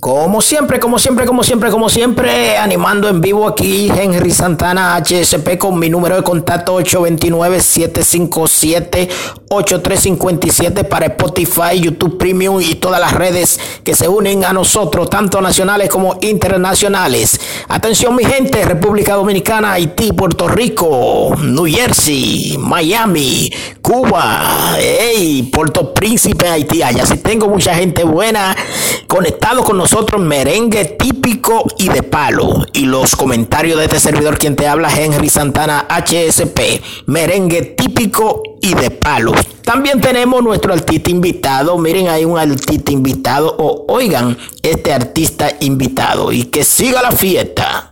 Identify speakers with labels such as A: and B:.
A: Como siempre, como siempre, como siempre, como siempre, animando en vivo aquí Henry Santana HSP con mi número de contacto 829-757-8357 para Spotify, YouTube Premium y todas las redes que se unen a nosotros, tanto nacionales como internacionales. Atención mi gente, República Dominicana, Haití, Puerto Rico, New Jersey, Miami, Cuba, hey, Puerto Príncipe, Haití. Allá sí tengo mucha gente buena conectado con nosotros merengue típico y de palo. Y los comentarios de este servidor, quien te habla, Henry Santana HSP, merengue típico y de palo. También tenemos nuestro artista invitado. Miren, hay un artista invitado. O oigan, este artista invitado. Y que siga la fiesta.